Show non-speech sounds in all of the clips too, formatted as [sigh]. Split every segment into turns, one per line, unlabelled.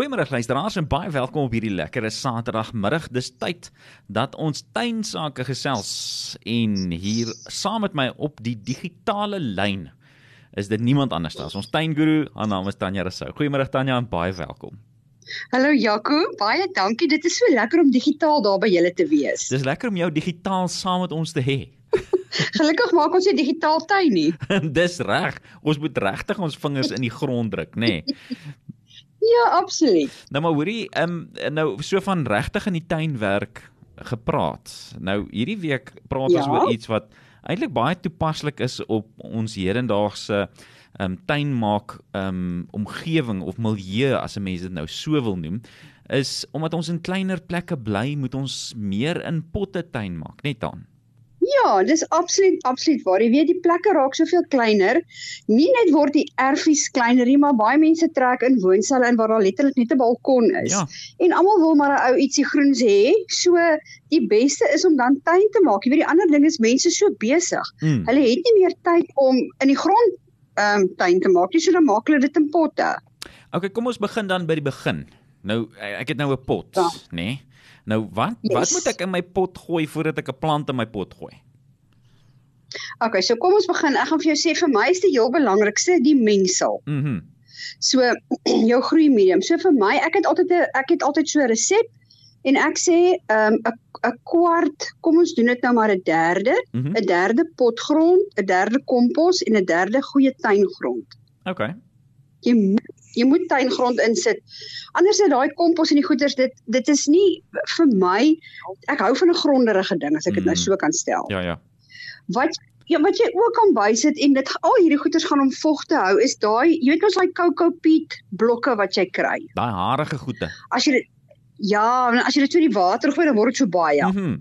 Goeiemôre luisteraars en baie welkom op hierdie lekker Saterdagmiddag. Dis tyd dat ons tuinsake gesels en hier saam met my op die digitale lyn is dit niemand anders as ons tuinguru. Haar naam is Tanya Rousseau. Goeiemôre Tanya en baie welkom.
Hallo Jaco, baie dankie. Dit is so lekker om digitaal daar by julle te wees.
Dis lekker om jou digitaal saam met ons te hê. [laughs]
Gelukkig maak ons dit digitaal tuin nie. [laughs]
Dis reg. Ons moet regtig ons vingers in die grond druk, nê? Nee. [laughs]
Ja, absoluut.
Nou maar hoorie, ehm um, nou so van regtig in die tuin werk gepraat. Nou hierdie week praat ja? ons oor iets wat eintlik baie toepaslik is op ons hedendaagse ehm um, tuinmaak ehm um, omgewing of milieu as 'n mens dit nou so wil noem is omdat ons in kleiner plekke bly, moet ons meer in potte tuin maak, net dan.
Ja, dis absoluut absoluut waar. Jy weet die plekke raak soveel kleiner. Nie net word die erfies kleiner nie, maar baie mense trek in woonsale in waar daar letterlik net 'n balkon is. Ja. En almal wil maar 'n ou ietsie groens hê. So die beste is om dan tuin te maak. Jy weet die ander ding is mense so besig. Mm. Hulle het nie meer tyd om in die grond ehm um, tuin te maak nie, so dan maak hulle dit in potte.
OK, kom ons begin dan by die begin. Nou ek het nou 'n pot, ja. nê? Nee? Nou wat yes. wat moet ek in my pot gooi voordat ek 'n plant in my pot gooi?
OK, so kom ons begin. Ek gaan vir jou sê vir my is die heel belangrikste die mengsel. Mhm. Mm so [clears throat] jou groei medium. So vir my, ek het altyd 'n ek het altyd so 'n resep en ek sê ehm, 'n um, 'n kwart, kom ons doen dit nou maar 'n derde, 'n mm -hmm. derde potgrond, 'n derde kompos en 'n derde goeie tuingrond.
OK.
Jy jy moet tuingrond insit. Anders is daai kompos en die goeters dit dit is nie vir my ek hou van 'n gronderige ding as ek dit mm. nou so kan stel.
Ja ja.
Wat ja, wat jy ook kan bysit en dit al hierdie goeters gaan om vog te hou is daai jy weet ons daai cocoa peat blokke wat jy kry.
Daai harige goede.
As jy dit ja, as jy dit so in die water gooi dan word dit so baie. Mhm. Mm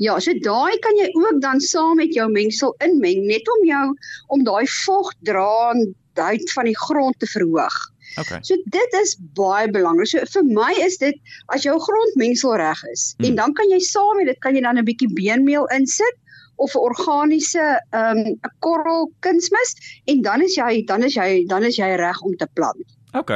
Ja, so daai kan jy ook dan saam met jou mengsel inmeng net om jou om daai vog draandheid van die grond te verhoog.
Okay.
So dit is baie belangrik. So vir my is dit as jou grondmengsel reg is hmm. en dan kan jy saam met dit kan jy dan 'n bietjie beenmeel insit of 'n organiese ehm um, korrel kunsmis en dan is jy dan is jy dan is jy reg om te plant.
OK.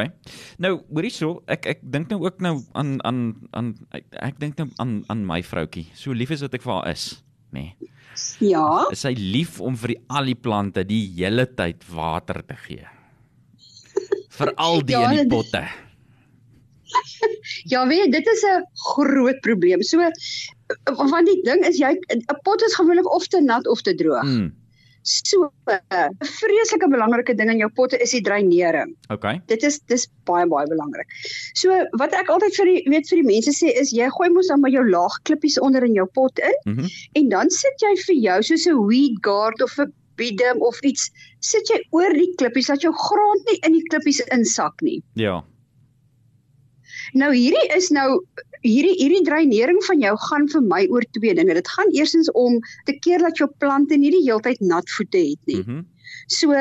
Nou, hoorie so, ek ek dink nou ook nou aan aan aan ek, ek dink nou aan aan my vroutjie. So lief is wat ek vir haar is, nê. Nee.
Ja.
Sy lief om vir die al die plante die hele tyd water te gee? Veral die ja, in die potte. [laughs]
Ja, weet, dit is 'n groot probleem. So want die ding is jy 'n pot is gewoonlik of te nat of te droog. Mm. So 'n vreeslike belangrike ding in jou potte is die dreinering.
OK.
Dit is dis baie baie belangrik. So wat ek altyd vir die weet vir die mense sê is jy gooi mos dan maar jou laag klippies onder in jou pot in mm -hmm. en dan sit jy vir jou soos 'n weed guard of 'n biedem of iets sit jy oor die klippies dat jou grond nie in die klippies insak nie.
Ja.
Nou hierdie is nou hierdie hierdie dreinering van jou gaan vir my oor twee dinge. Dit gaan eerstens om te keer dat jou plante nie die heeltyd nat voete het nie. Mm -hmm. So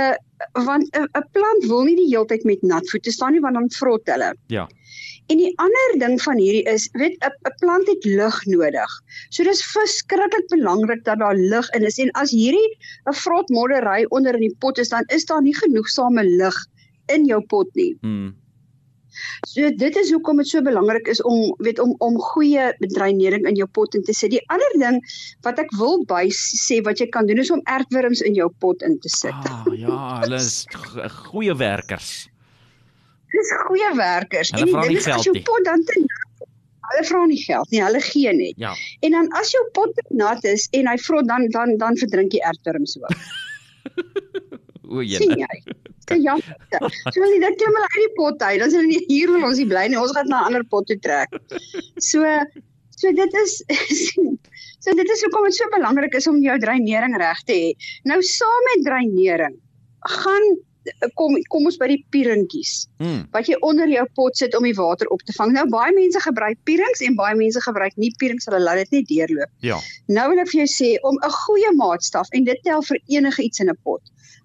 want 'n plant wil nie die heeltyd met nat voete staan nie want dan vrot hulle.
Ja.
En die ander ding van hierdie is, weet 'n plant het lig nodig. So dis verskriklik belangrik dat daar lig in is en as hierdie 'n vrot moddery onder in die pot is, dan is daar nie genoegsame lig in jou pot nie. Mm. So dit is hoekom dit so belangrik is om weet om om goeie dreinering in jou pot in te sit. Die ander ding wat ek wil by sê wat jy kan doen is om aardwurms in jou pot in te sit.
Ah ja, hulle is goeie werkers.
Dis goeie werkers. Hulle en dit is as jou pot dan te hulle vra nie geld nie, hulle gee net.
Ja.
En dan as jou pot nat is en hy vrot dan dan dan verdrink jy aardwurms ook.
O, jy.
Te jammer. So jy dit klim hulle uit die pot uit, dan is hulle hier wil ons nie bly nie. Ons gaan na 'n ander pot toe trek. So so dit is [laughs] so dit is hoekom dit so belangrik is om jou dreinering reg te hê. Nou saam met dreinering gaan kom kom ons by die pierentjies. Hmm. Wat jy onder jou pot sit om die water op te vang. Nou baie mense gebruik pierings en baie mense gebruik nie pierings, hulle laat dit net deurloop.
Ja.
Nou wil ek vir jou sê om 'n goeie maatstaf en dit tel vir enige iets in 'n pot.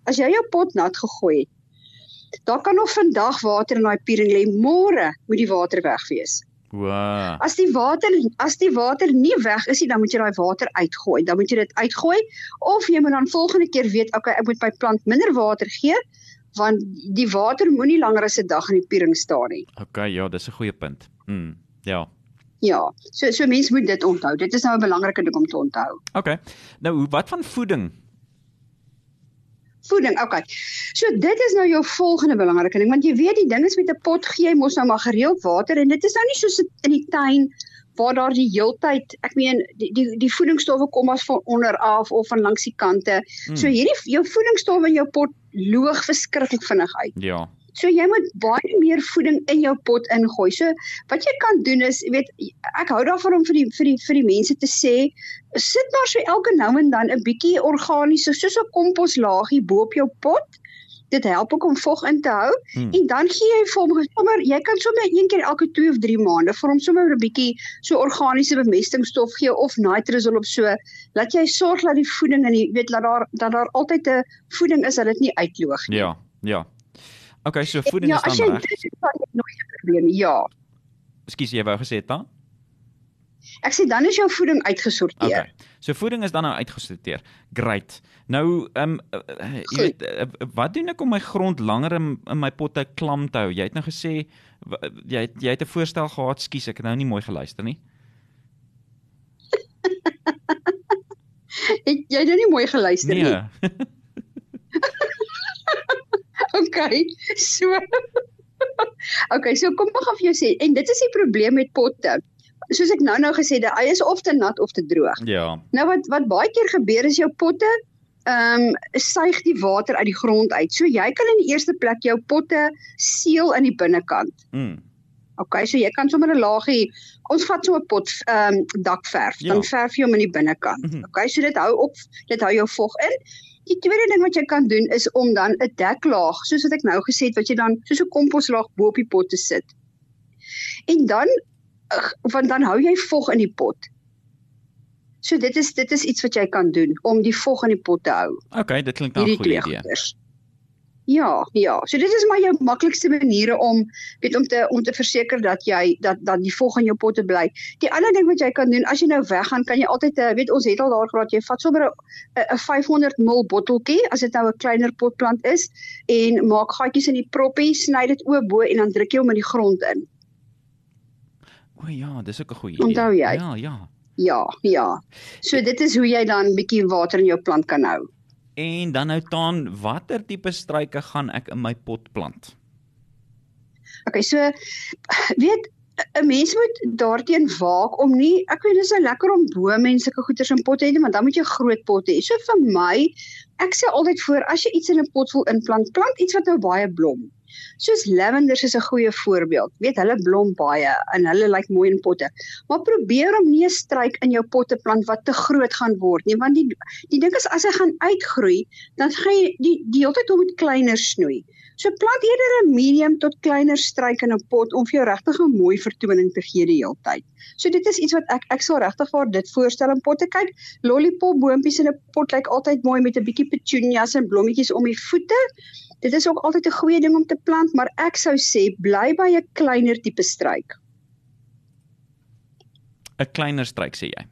As jy jou pot nat gegooi het, daar kan nog vandag water in daai piering lê, môre moet die water weg wees.
Wow.
As die water as die water nie weg is nie, dan moet jy daai water uitgooi. Dan moet jy dit uitgooi of jy moet dan volgende keer weet, okay, ek moet my plant minder water gee want die water moenie langer as 'n dag in die piering staan nie.
Okay, ja, dis 'n goeie punt. Mm, ja.
Ja, so so mense moet dit onthou. Dit is nou 'n belangrike ding om te onthou.
Okay. Nou, wat van voeding?
Voeding, okay. So dit is nou jou volgende belangrike ding want jy weet die ding is met 'n pot gee jy mos nou maar gereeld water en dit is nou nie soos in die tuin waar daar die heeltyd, ek meen die die die voedingsstowwe kom as van onder af of van langs die kante. Hmm. So hierdie jou voedingsstowwe in jou pot loog verskriklik vinnig uit.
Ja.
So jy moet baie meer voeding in jou pot ingooi. So wat jy kan doen is, jy weet, ek hou daarvan om vir die vir die vir die mense te sê, sit maar so elke nou en dan 'n bietjie organiese soos 'n komposlaagie bo op jou pot. Dit help ook om vog in te hou hmm. en dan gee jy vir hom sommer jy kan sommer een keer elke 2 of 3 maande vir hom sommer 'n bietjie so organiese bemestingsstof gee of nitrosol op so laat jy sorg dat die voeding en jy weet dat daar dat daar altyd 'n voeding is dat dit nie uitloog
nie. Ja, ja. Okay, so voeding
ja,
is dan
reg. Ja, as jy dit nooit 'n probleem nie. Ja.
Ekskuus, jy wou gesê dit dan?
Ek sê dan is jou voeding uitgesorteer.
Okay. So voeding is dan nou uitgesorteer. Great. Nou, ehm um, jy weet uh, wat doen ek om my grond langer in, in my potte klam te hou? Jy het nou gesê jy het, jy het 'n voorstel gehad, skus, ek het nou nie mooi geluister nie. [laughs]
ek jy het nou nie mooi geluister
nee.
nie. [laughs] okay. So [laughs] Okay, so kom ek gaan vir jou sê en dit is die probleem met potte. Soos ek nou nou gesê het, hy is of te nat of te droog.
Ja.
Nou wat wat baie keer gebeur is jou potte ehm um, suig die water uit die grond uit. So jy kan in die eerste plek jou potte seël aan die binnekant.
Mm.
Okay, so jy kan sommer 'n laagie ons vat so 'n pot ehm um, dakverf, ja. dan verf jy hom aan die binnekant. Mm -hmm. Okay, so dit hou op, dit hou jou vog in. Die tweede ding wat jy kan doen is om dan 'n deklaag, soos wat ek nou gesê het, wat jy dan soos 'n komposlaag bo op die pot te sit. En dan want dan hou jy vog in die pot. So dit is dit is iets wat jy kan doen om die vog in die pot te hou.
Okay, dit klink nou 'n goeie idee.
Ja, ja. So dit is maar jou maklikste maniere om weet om te om te verseker dat jy dat dat die vog in jou potte bly. Die ander ding wat jy kan doen as jy nou weggaan, kan jy altyd eh, weet ons het al daar gehad jy vat sommer 'n 'n 500 ml botteltjie as dit nou 'n kleiner potplant is en maak gaatjies in die proppie, sny dit oop bo en dan druk jy hom in die grond in.
O ja, dis ook 'n goeie idee.
Onthou jy?
Ja, ja.
Ja, ja. So dit is hoe jy dan bietjie water in jou plant kan hou.
En dan nou taan watter tipe struike gaan ek in my pot plant?
Okay, so weet 'n mens moet daarteen waak om nie ek weet dis nou lekker om bome en sulke goeders in potte te hê, maar dan moet jy groot potte hê. So vir my, ek sê altyd voor as jy iets in 'n pot wil inplant, plant iets wat nou baie blom. Soos lavenders is 'n goeie voorbeeld. Weet hulle blom baie en hulle lyk mooi in potte. Maar probeer om nie 'n struik in jou potte plant wat te groot gaan word nie, want die die ding is as hy gaan uitgroei, dan gaan jy die die hele tyd hom met kleiner snoei. So plant eerder 'n medium tot kleiner struik in 'n pot om vir jou regtig 'n mooi vertoning te gee die hele tyd. So dit is iets wat ek ek sal regtig vir dit voorstel in potte kyk. Lollipop boontjies in 'n pot lyk altyd mooi met 'n bietjie petunias en blommetjies om die voete. Dit is ook altyd 'n goeie ding om te plant, maar ek sou sê bly by 'n kleiner tipe struik.
'n Kleiner struik sê jy?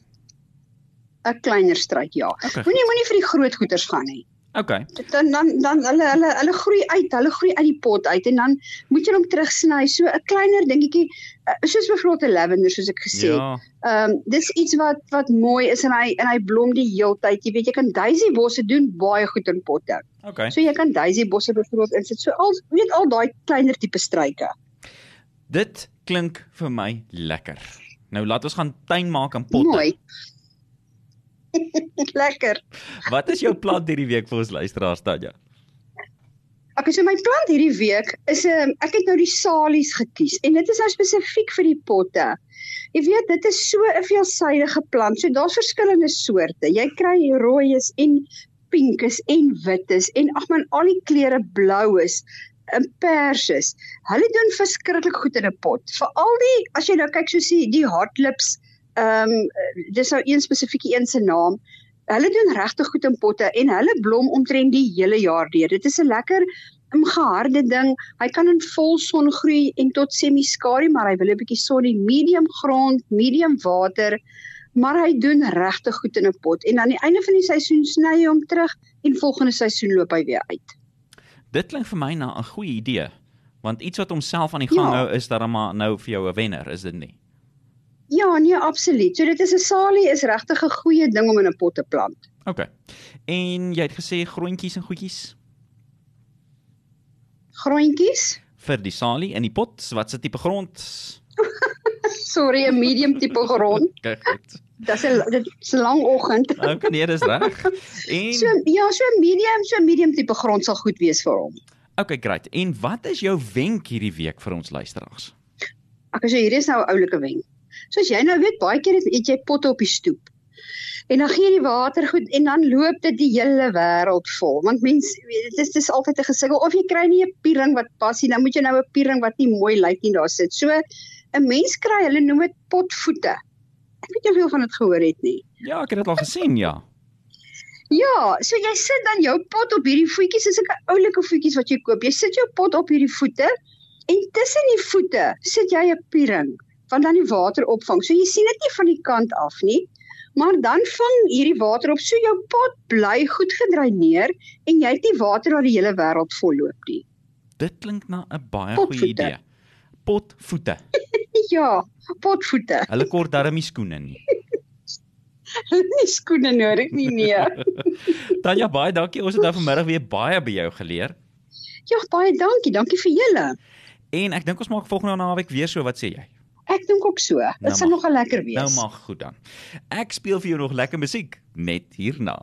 'n Kleiner struik, ja. Okay. Moenie moenie vir die groot goeters gaan nie.
Okay.
Dan dan dan hulle hulle hulle groei uit, hulle groei uit die pot uit en dan moet jy hom terugsny. So 'n kleiner dingetjie eh, soos byvoorbeeld 'n lavender soos ek gesê het. Ja. Ehm um, dis iets wat wat mooi is en hy en hy blom die heeltyd. Jy weet jy kan daisy bosse doen baie goed in potte.
Okay.
So jy kan daisy bosse byvoorbeeld insit. So al weet al daai kleiner tipe struike.
Dit klink vir my lekker. Nou laat ons gaan tuin maak in potte.
Mooi. [laughs] Lekker.
Wat is jou plan hierdie week vir ons luisteraars Tanya?
Ek okay, so my plan hierdie week is 'n um, ehm, ek het nou die salies gekies en dit is nou spesifiek vir die potte. Jy weet dit is so 'n veelsidige plant. So daar's verskillende soorte. Jy kry rooies en pinkes en wites en ag man al die kleure bloues en perses. Hulle doen verskriklik goed in 'n pot. Veral die as jy nou kyk so sien die hardlips ehm um, dis nou een spesifieke een se naam. Hulle doen regtig goed in potte en hulle blom omtrent die hele jaar deur. Dit is 'n lekker geharde ding. Hy kan in volson groei en tot semi-skadu, maar hy wil 'n bietjie son in medium grond, medium water, maar hy doen regtig goed in 'n pot. En aan die einde van die seisoen sny hy hom terug en volgende seisoen loop hy weer uit.
Dit klink vir my na 'n goeie idee. Want iets wat homself aan die gang ja. hou is dan maar nou vir jou 'n wenner, is dit nie?
Ja, nee, absoluut. So dit is 'n salie is regtig 'n goeie ding om in 'n pot te plant.
OK. En jy het gesê grondjies en goedjies?
Grondjies?
Vir die salie in die pot, wat se tipe grond? [laughs]
Sorry, 'n medium tipe grond. [laughs]
Kyk goed.
Dis 'n dit is 'n lang oggend. [laughs]
OK, nee, dis reg. En
So ja, so medium, so medium tipe grond sal goed wees vir hom.
OK, great. En wat is jou wenk hierdie week vir ons luisteraars?
Ek sê hierdie is nou 'n oulike wenk. Soos jy nou weet, baie keer het jy potte op die stoep. En dan gee jy die water goed en dan loop dit die hele wêreld vol. Want mense dit is dis altyd 'n gesukkel of jy kry nie 'n piering wat pas nie, dan moet jy nou 'n piering wat nie mooi lyk nie daar sit. So 'n mens kry, hulle noem dit potvoete. Ek weet nie jy van dit gehoor het nie.
Ja, ek het dit al gesien, ja.
Ja, so jy sit dan jou pot op hierdie voetjies, dis 'n oulike voetjies wat jy koop. Jy sit jou pot op hierdie voete en tussen die voete sit jy 'n piering wat dan die water opvang. So jy sien dit nie van die kant af nie, maar dan vang hierdie water op. So jou pot bly goed gedreineer en jy het nie water wat die hele wêreld volloop nie.
Dit klink na 'n baie goeie idee. Potvoete. [laughs]
Ja, potvoete.
Hulle kort darm nie skoene nie. [laughs]
nie skoene nodig nie, nee. [laughs]
Tanya, baie dankie. Ons het nou vanmiddag weer baie by jou geleer.
Ja, baie dankie. Dankie vir julle.
En ek dink ons maak volgende naweek weer so, wat sê jy?
Ek dink ook so.
Nou
Dit sal
mag-
nogal lekker wees.
Nou mag goed dan. Ek speel vir jou nog lekker musiek net hierna.